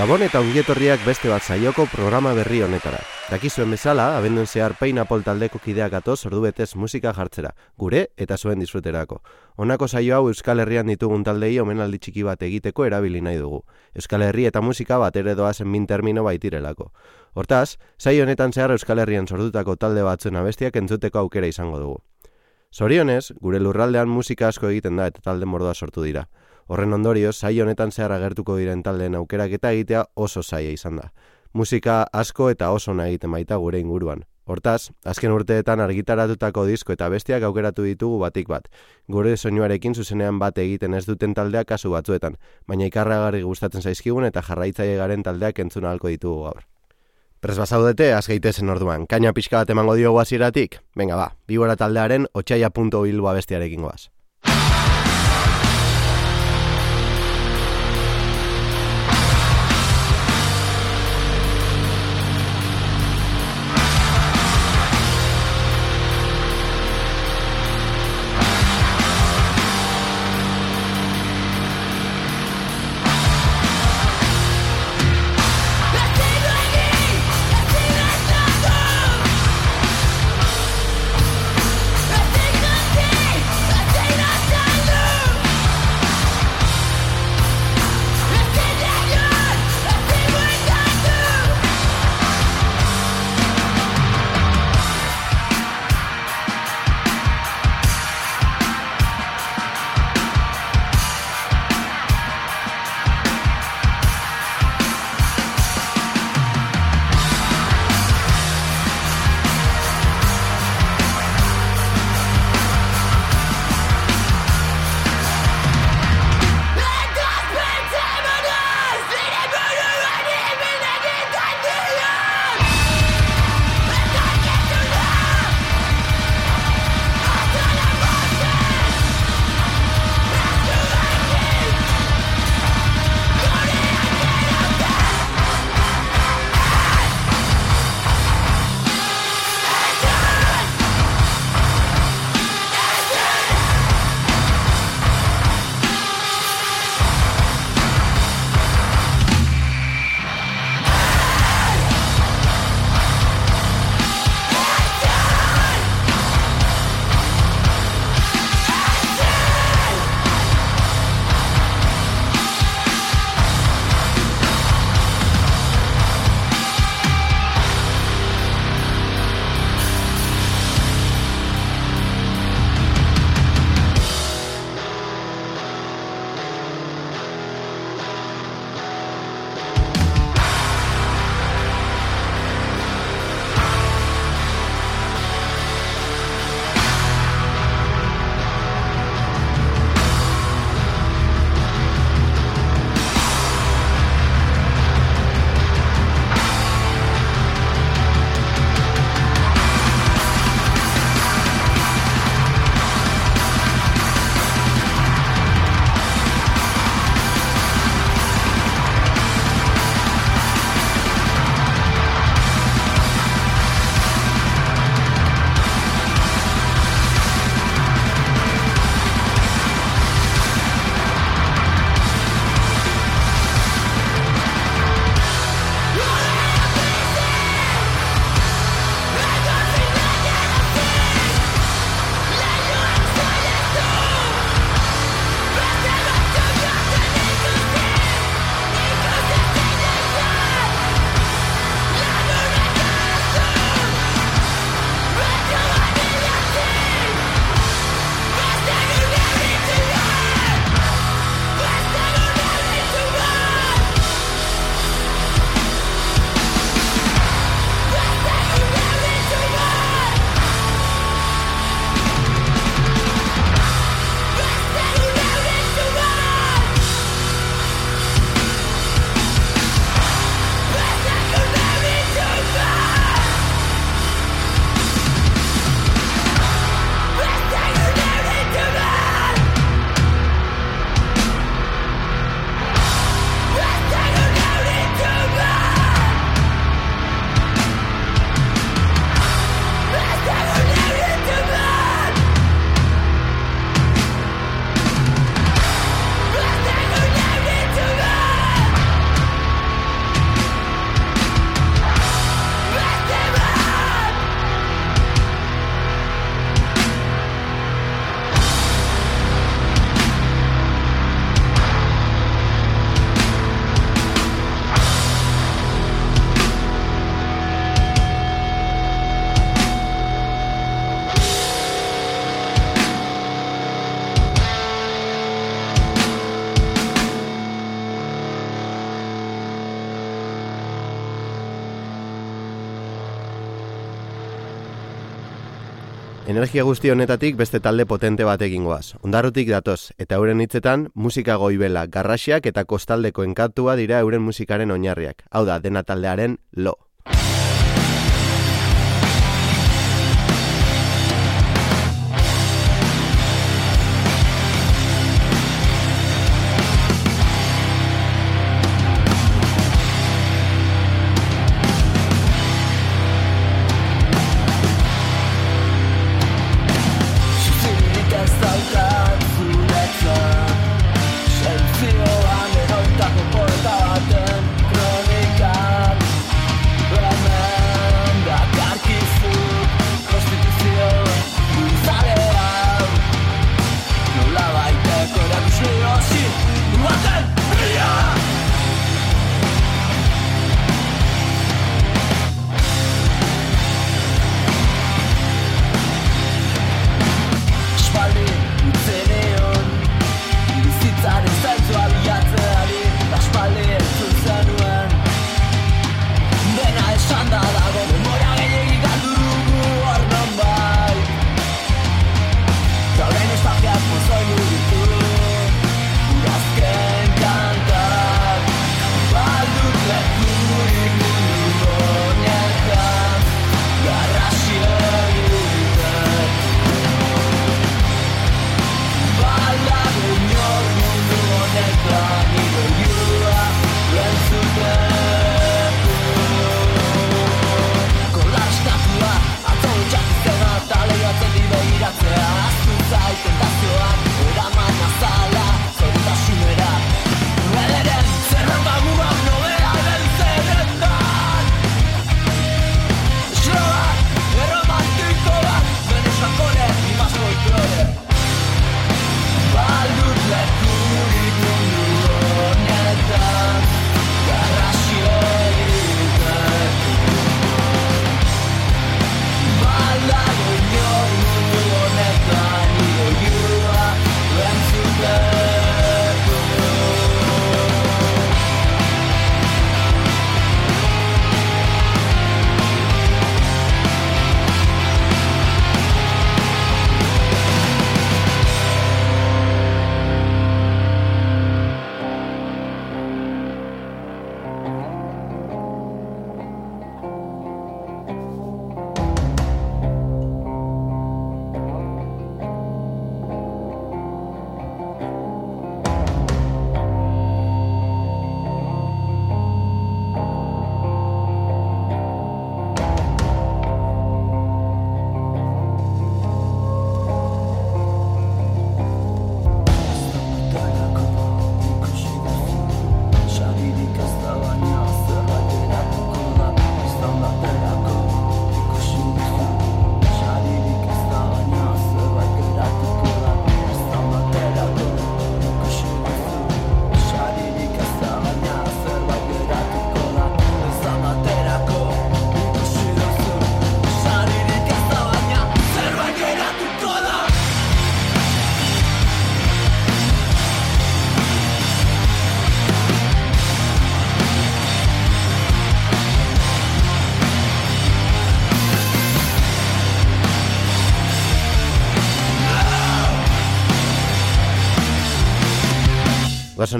Gabon eta ongietorriak beste bat saioko programa berri honetara. Dakizuen bezala, abenduen zehar peina pol taldeko kideak gatoz ordu betez musika jartzera, gure eta zuen disfruterako. Honako saio hau Euskal Herrian ditugun taldei omenaldi txiki bat egiteko erabili nahi dugu. Euskal Herri eta musika bat ere doazen min termino baitirelako. Hortaz, saio honetan zehar Euskal Herrian sordutako talde batzuen abestiak entzuteko aukera izango dugu. Zorionez, gure lurraldean musika asko egiten da eta talde mordoa sortu dira. Horren ondorioz, sai honetan zehar agertuko diren taldeen aukerak eta egitea oso zaia izan da. Musika asko eta oso nahi egiten baita gure inguruan. Hortaz, azken urteetan argitaratutako disko eta bestiak aukeratu ditugu batik bat. Gure soinuarekin zuzenean bat egiten ez duten taldeak kasu batzuetan, baina ikarragarri gustatzen zaizkigun eta jarraitzaile garen taldeak entzuna halko ditugu gaur. Pres bazaudete, azgeitezen orduan, kaina pixka bat emango diogu hasieratik. Venga ba, bibora taldearen otxaia.bilboa bestiarekin goaz. Energia guzti honetatik beste talde potente bat egingoaz. Ondarrutik datoz, eta euren hitzetan musika goibela, garrasiak eta kostaldeko enkantua dira euren musikaren oinarriak. Hau da, dena taldearen lo.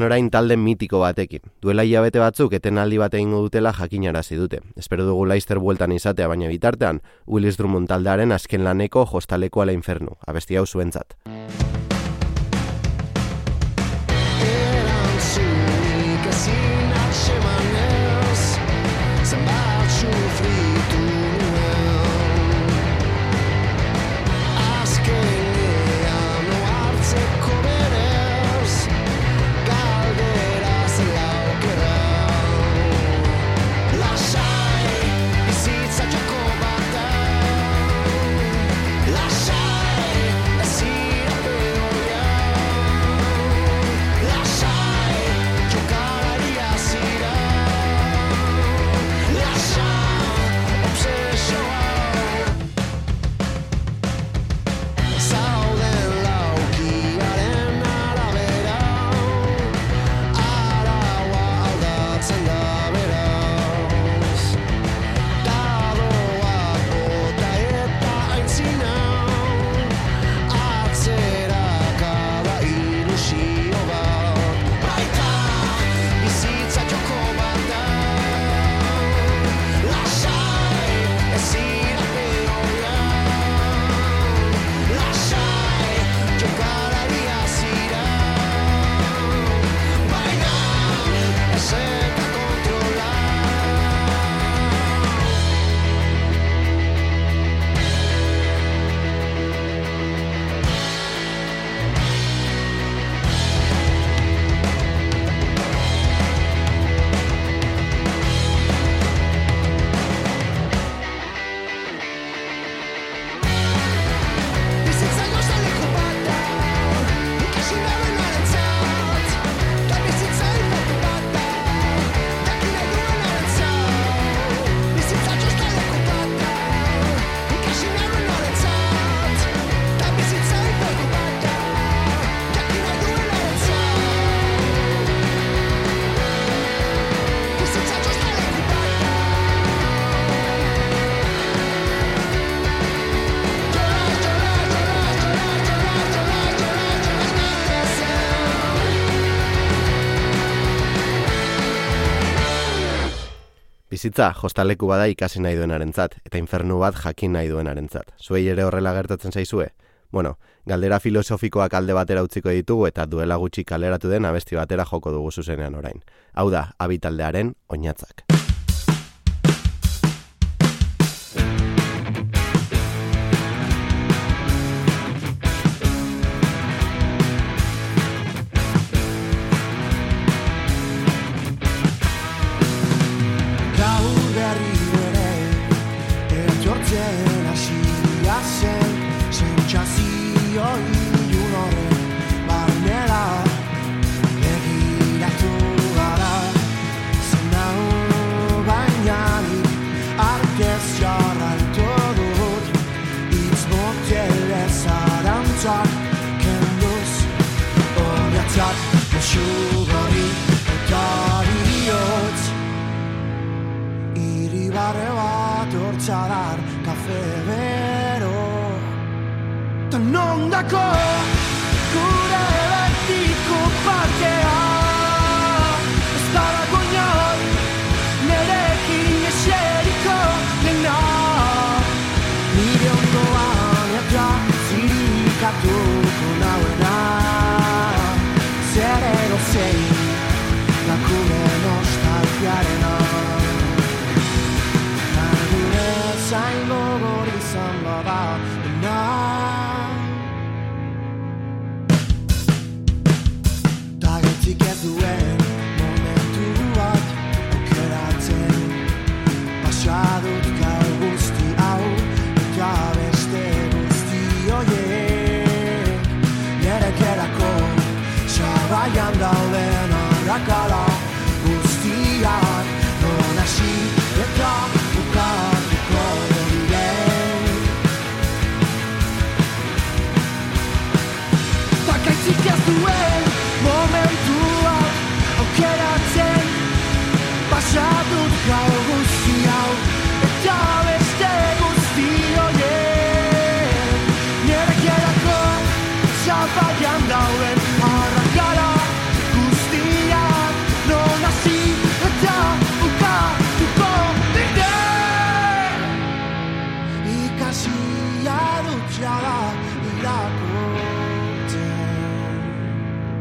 Goazen orain talde mitiko batekin. Duela hilabete batzuk etenaldi bat egingo dutela jakinarazi dute. Espero dugu laizter bueltan izatea baina bitartean, Willis Drummond taldearen azken laneko jostaleko ala infernu. Abesti hau zuentzat. Bizitza, jostaleku bada ikasi nahi duenarentzat eta infernu bat jakin nahi duenarentzat. Zuei ere horrela gertatzen zaizue? Bueno, galdera filosofikoak alde batera utziko ditugu eta duela gutxi kaleratu den abesti batera joko dugu zuzenean orain. Hau da, abitaldearen oinatzak.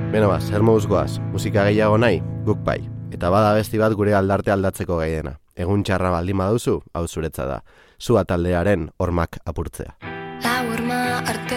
Beno ba, zer goaz, musika gehiago nahi, guk bai. Eta bada besti bat gure aldarte aldatzeko gai dena. Egun txarra baldin baduzu, hau zuretza da. Zua taldearen hormak apurtzea. La horma artean,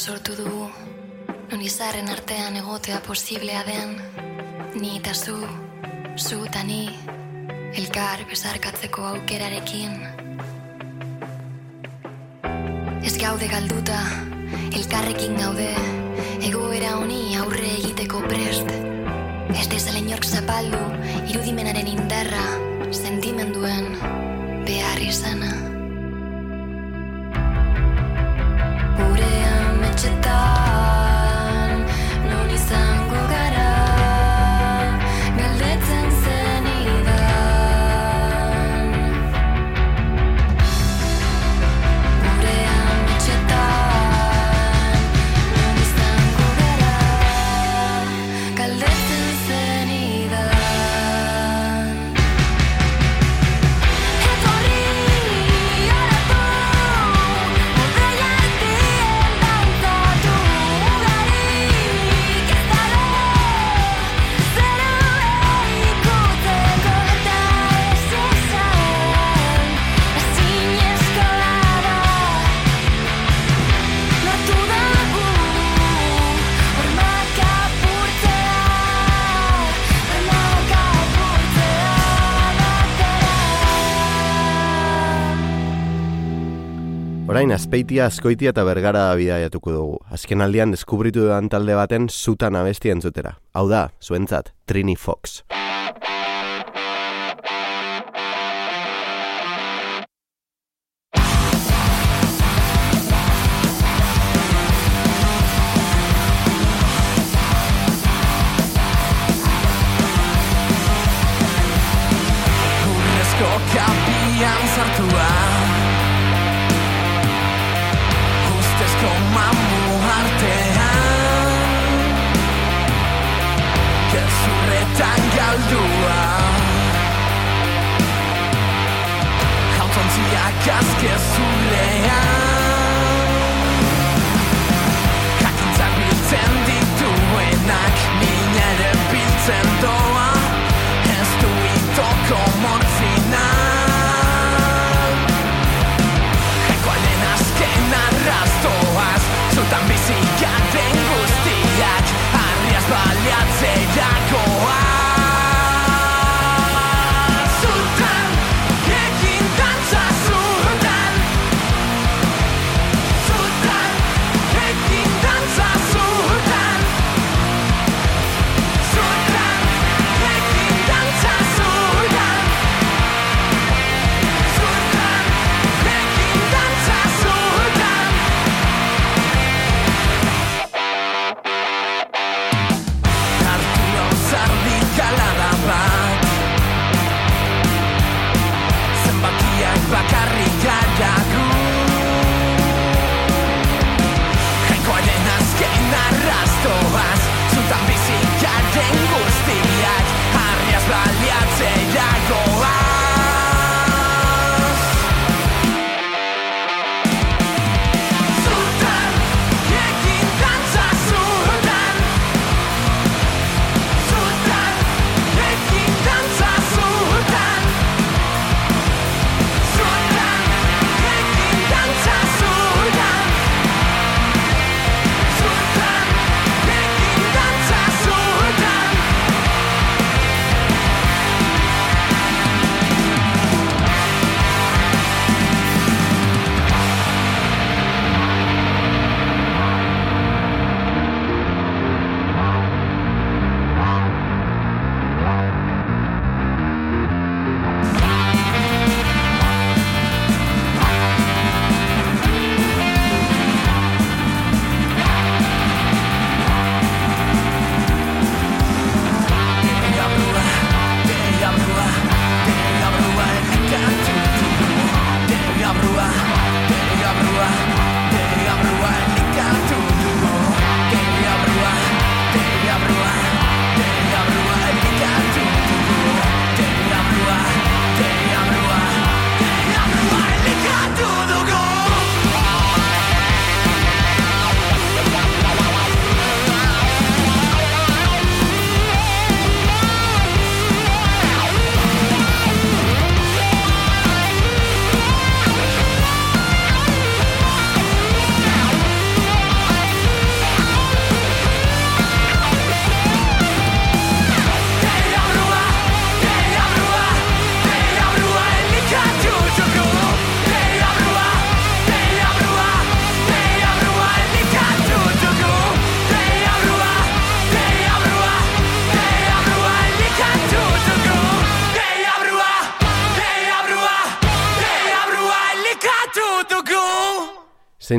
sortu dugu. Non izarren artean egotea posiblea den. Ni eta zu, zu eta ni Elkar besarkatzeko aukerarekin. Ez gaude galduta, elkarrekin gaude. Egoera honi aurre egiteko prest. Ez dezala inork zapaldu, irudimenaren indarra Sentimenduen behar izana Orain azpeitia, azkoitia eta bergara bidaiatuko dugu. Azken aldian deskubritu dudan talde baten zutan abestia entzutera. Hau da, zuentzat, Trini Fox.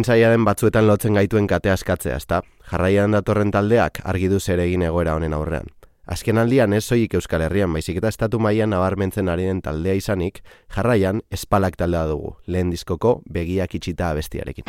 Zein zaila den batzuetan lotzen gaituen kate askatzea, ezta? Jarraian datorren taldeak argi du zer egin egoera honen aurrean. Azken aldian ez zoik Euskal Herrian, baizik eta estatu mailan nabarmentzen ari den taldea izanik, jarraian espalak taldea dugu, lehen diskoko begiak itxita abestiarekin.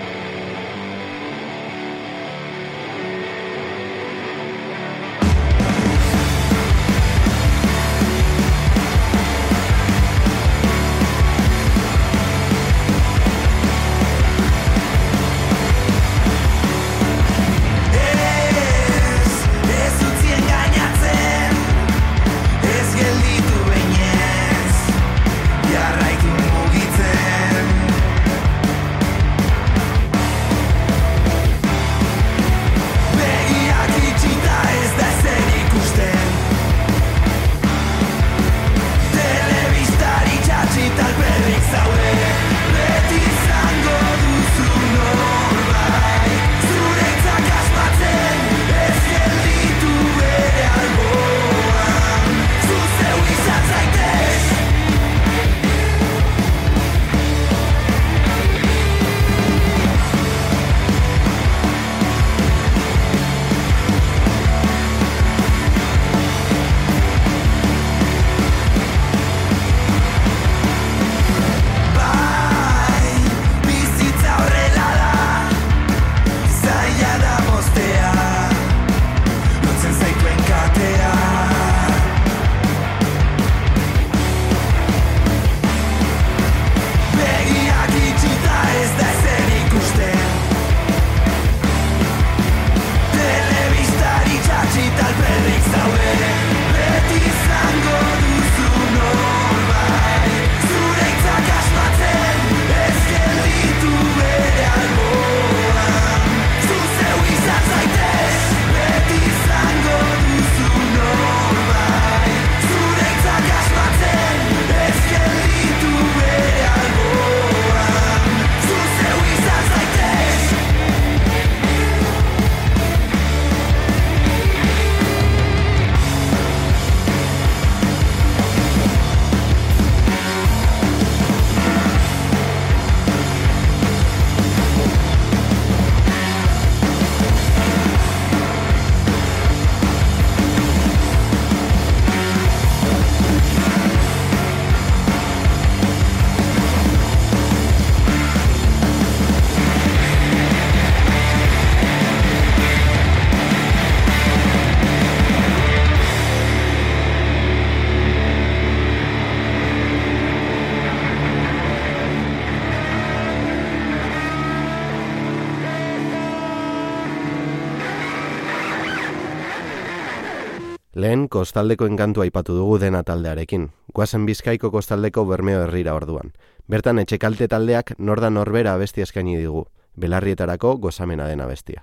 Lehen kostaldeko enkantu aipatu dugu dena taldearekin. Guazen bizkaiko kostaldeko bermeo herrira orduan. Bertan etxekalte taldeak norda norbera abesti eskaini digu. Belarrietarako gozamena dena bestia.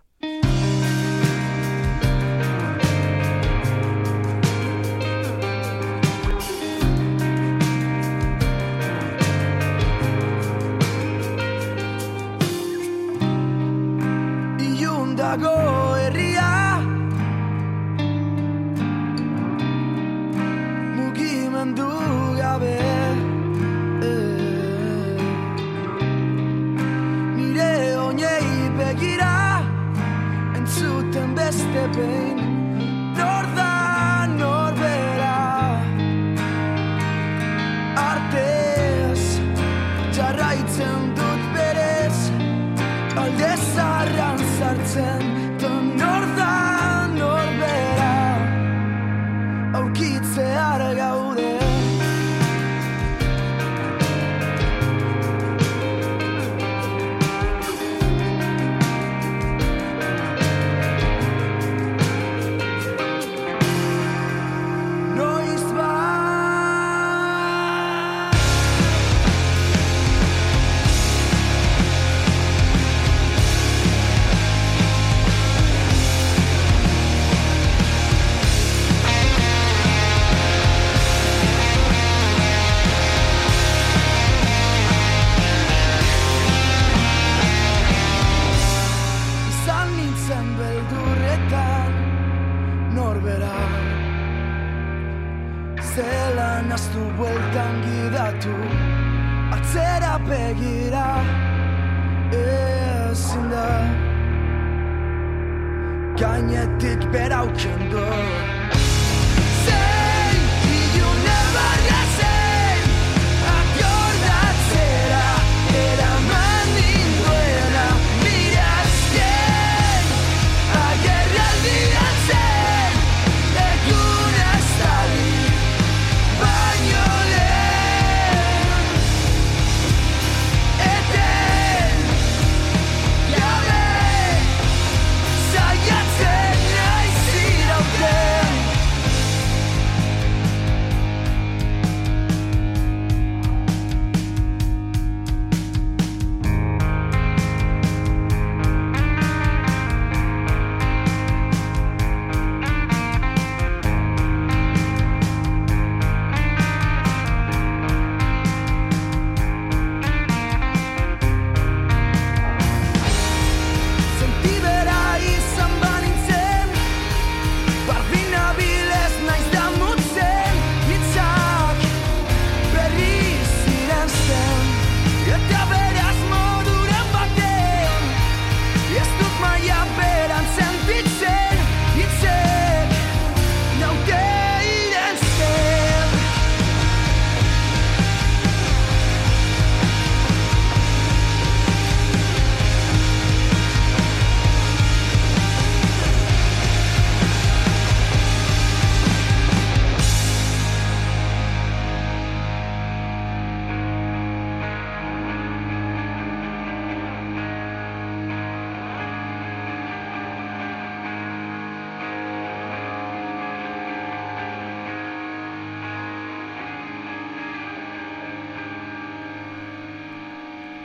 bueltan gidatu este peine.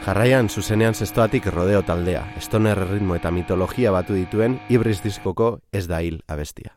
Jarraian zuzenean zestoatik rodeo taldea, estoner ritmo eta mitologia batu dituen ibris diskoko ez da hil abestia.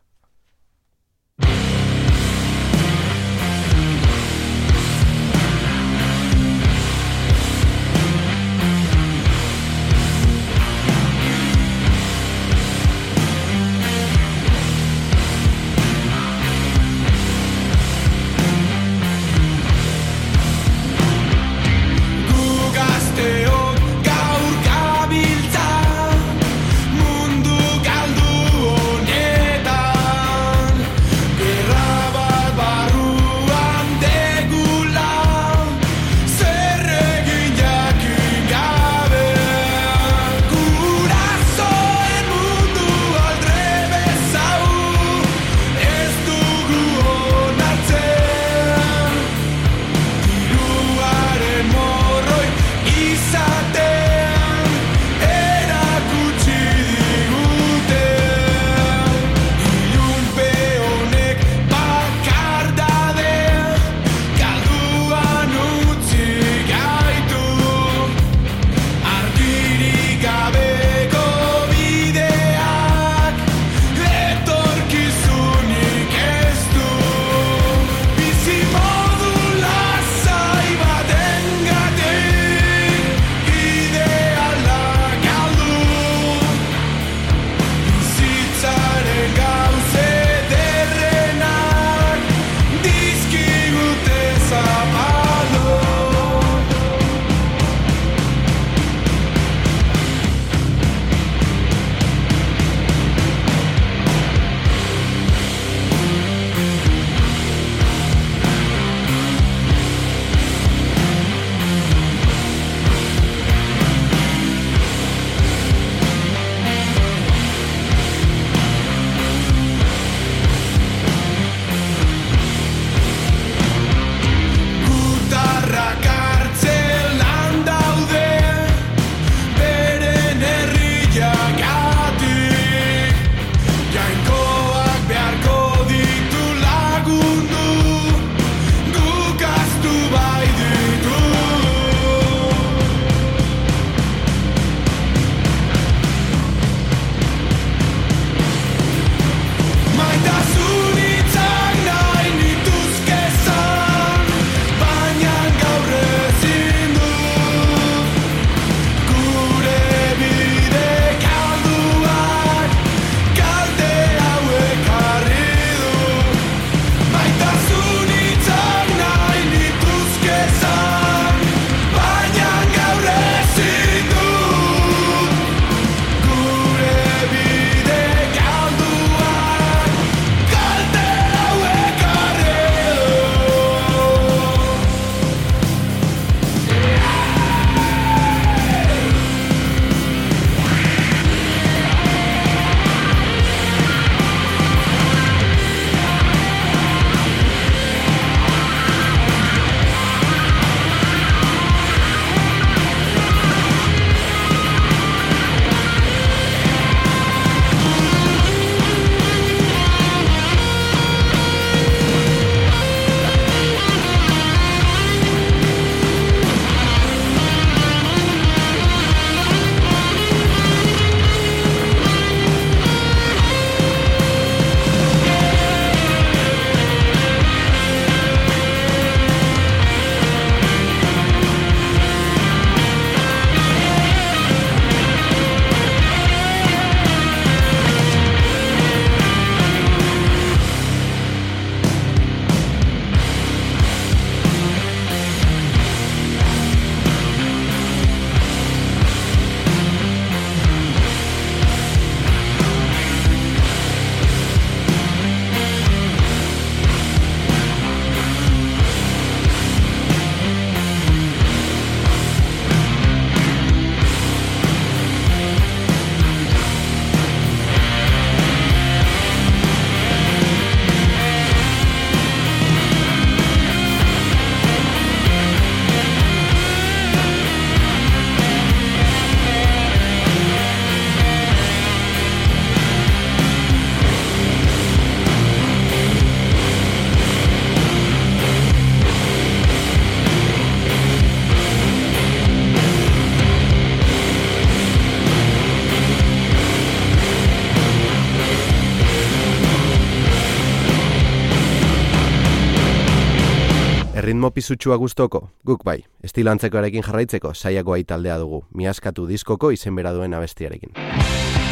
ritmo pizutxua gustoko, guk bai, estilantzekoarekin jarraitzeko saiako taldea dugu, miaskatu diskoko izenbera duen abestiarekin.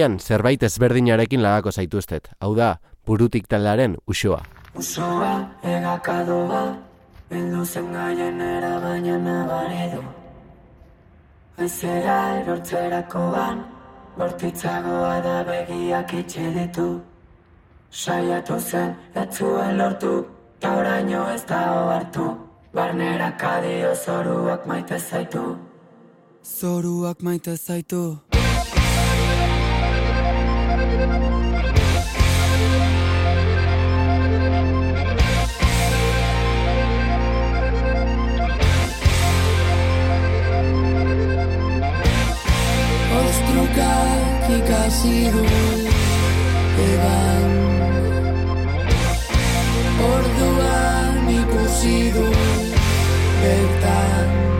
jarraian zerbait ezberdinarekin lagako zaituztet, hau da, burutik talaren usoa. Usoa, egakadoa, bildu zen gaien erabaina nabaredo. Ezea erortzerakoan, bortitzagoa da begiak itxe ditu. Saiatu zen, ez zuen lortu, ta oraino ez da hartu. Barnerak adio zoruak maite zaitu. Zoruak maite zaitu. Zoruak maite zaitu. sido que van bertan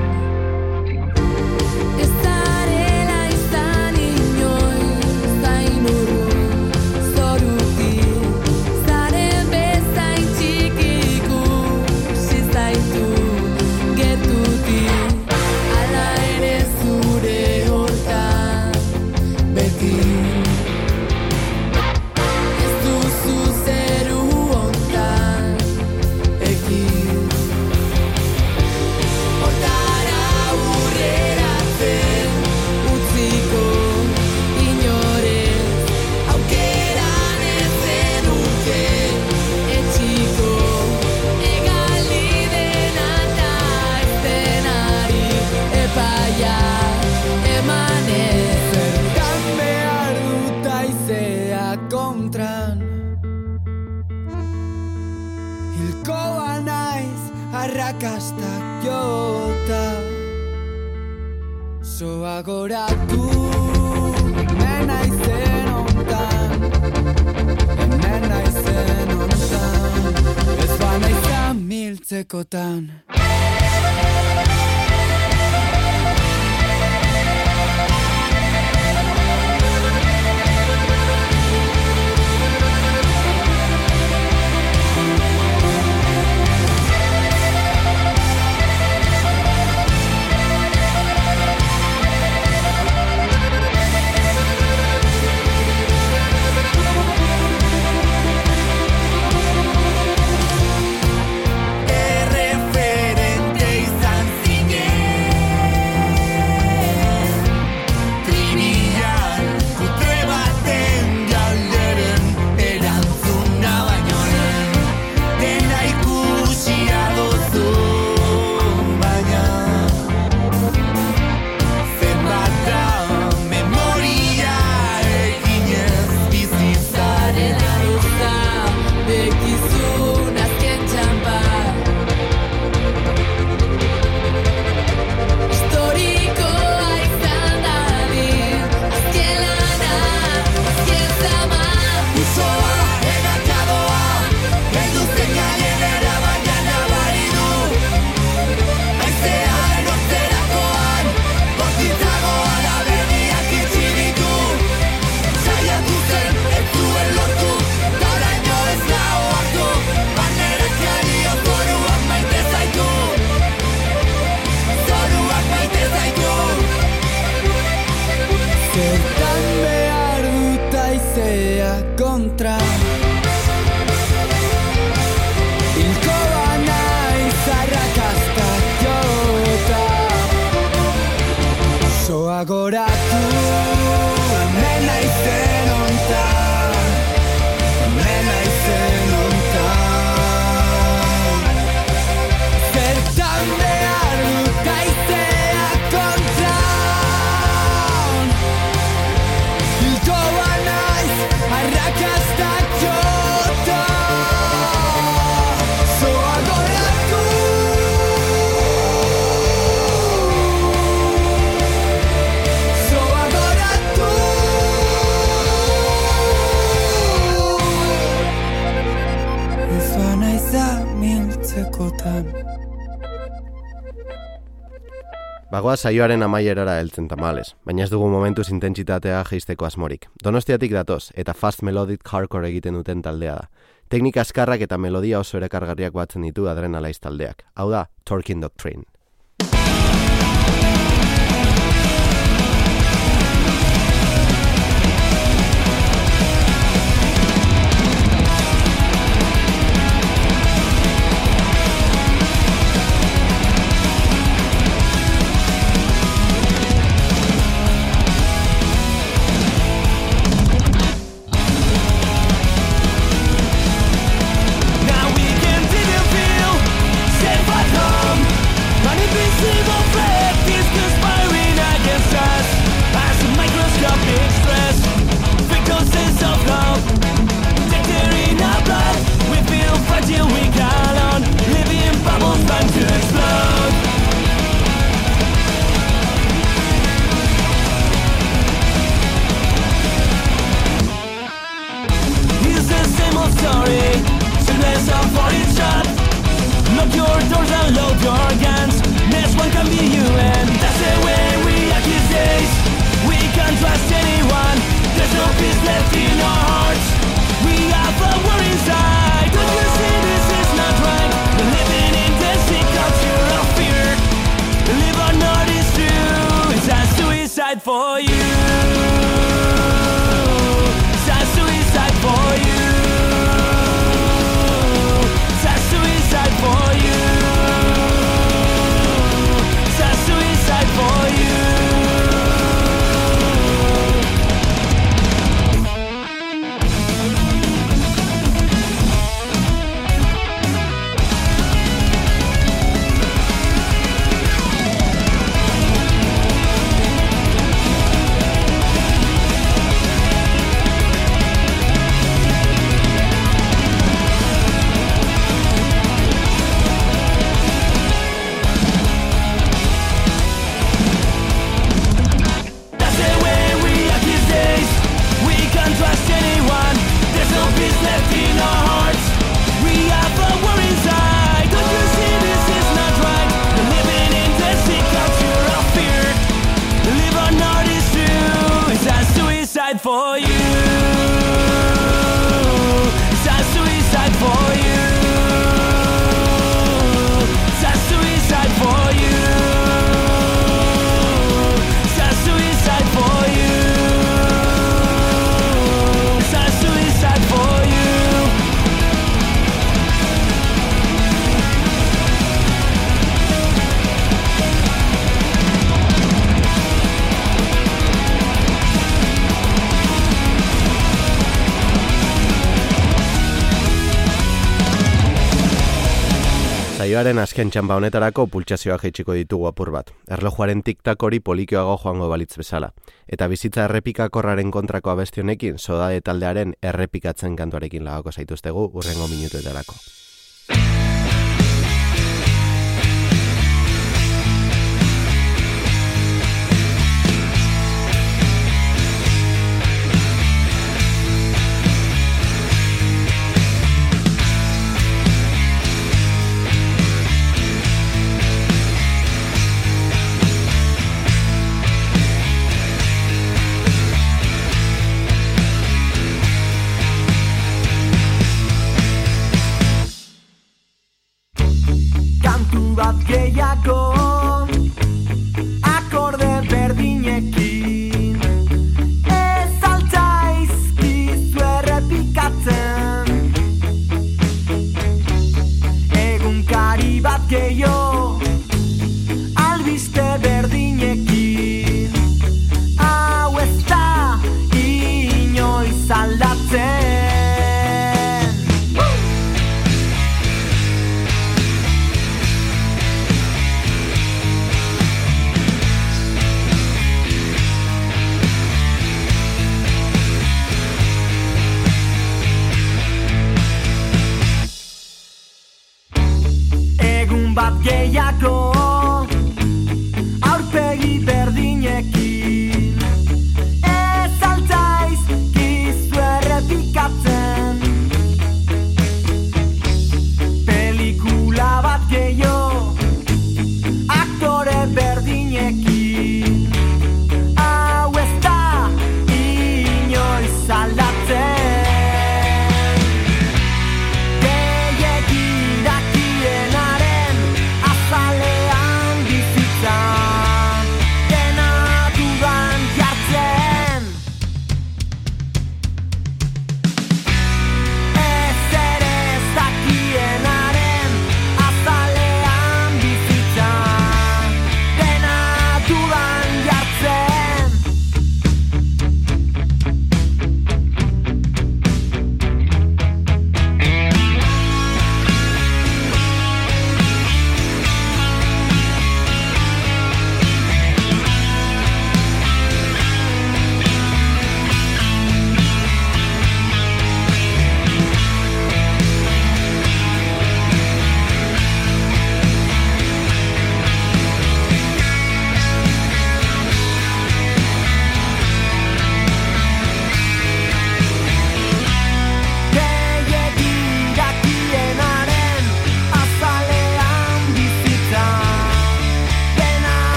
Bagoa saioaren amaierara heltzen tamales, baina ez dugu momentuz intentsitatea jaisteko asmorik. Donostiatik datoz, eta fast melodic hardcore egiten duten taldea da. Teknika azkarrak eta melodia oso erakargarriak batzen ditu adrenalaiz taldeak. Hau da, Talking Doctrine. Azken txamba honetarako pultsazioa jaitsiko ditugu apur bat. Erlojuaren tiktak hori polikioago joango balitz bezala. Eta bizitza errepikakorraren kontrako abestionekin, soda taldearen errepikatzen kantuarekin lagako zaituztegu urrengo minutuetarako.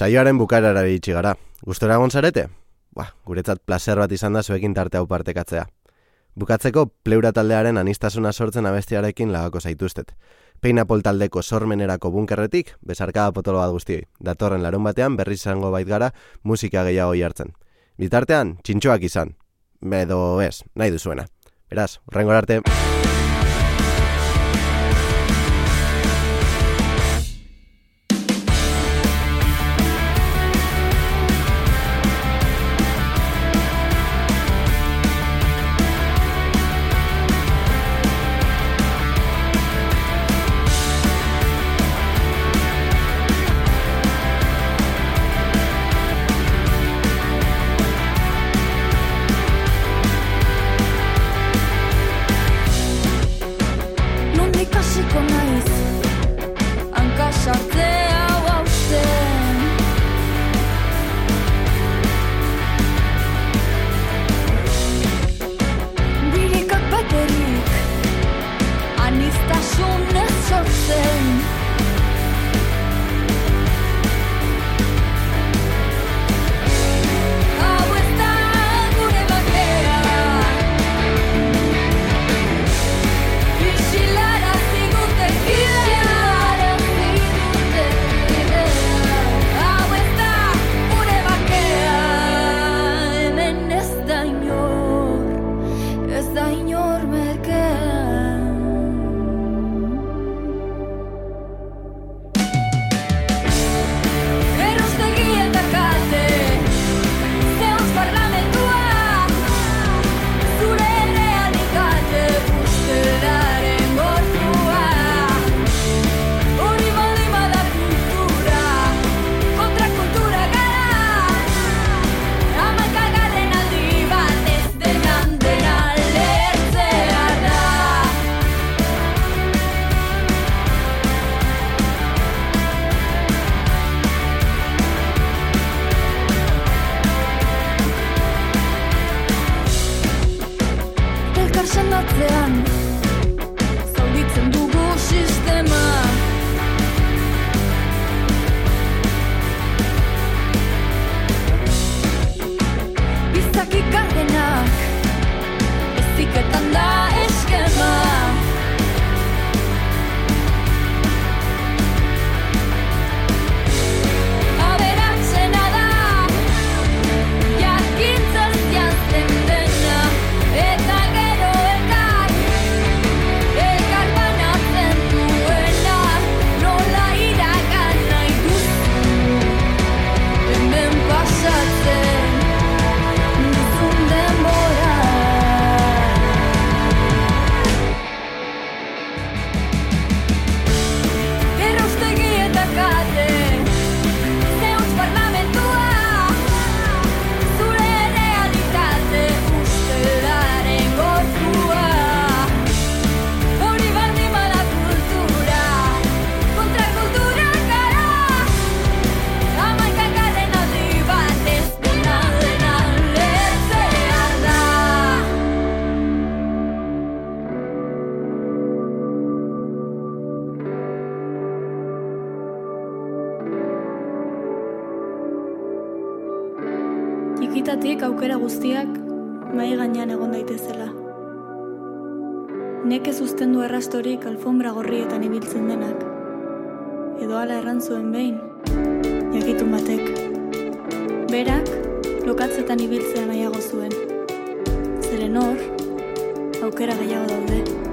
Saioaren bukarara ditxi gara. Gustora egon zarete? Ba, guretzat placer bat izan da zuekin tarte hau partekatzea. Bukatzeko, pleura taldearen anistasuna sortzen abestiarekin lagako zaituztet. Peinapol taldeko sormenerako bunkerretik, bezarkada potolo bat guztioi. Datorren larun batean berriz izango bait gara musika gehiago jartzen. Bitartean, txintxoak izan. Edo ez, nahi duzuena. Beraz, urrengo arte. Guztiak mai gainean egon daitezela. Neke zuztendu errastorik alfombra gorrietan ibiltzen denak. Edo ala erran zuen behin, jakitun batek. Berak, lokatzetan ibiltzea nahiago zuen. Zeren hor, aukera gehiago daude.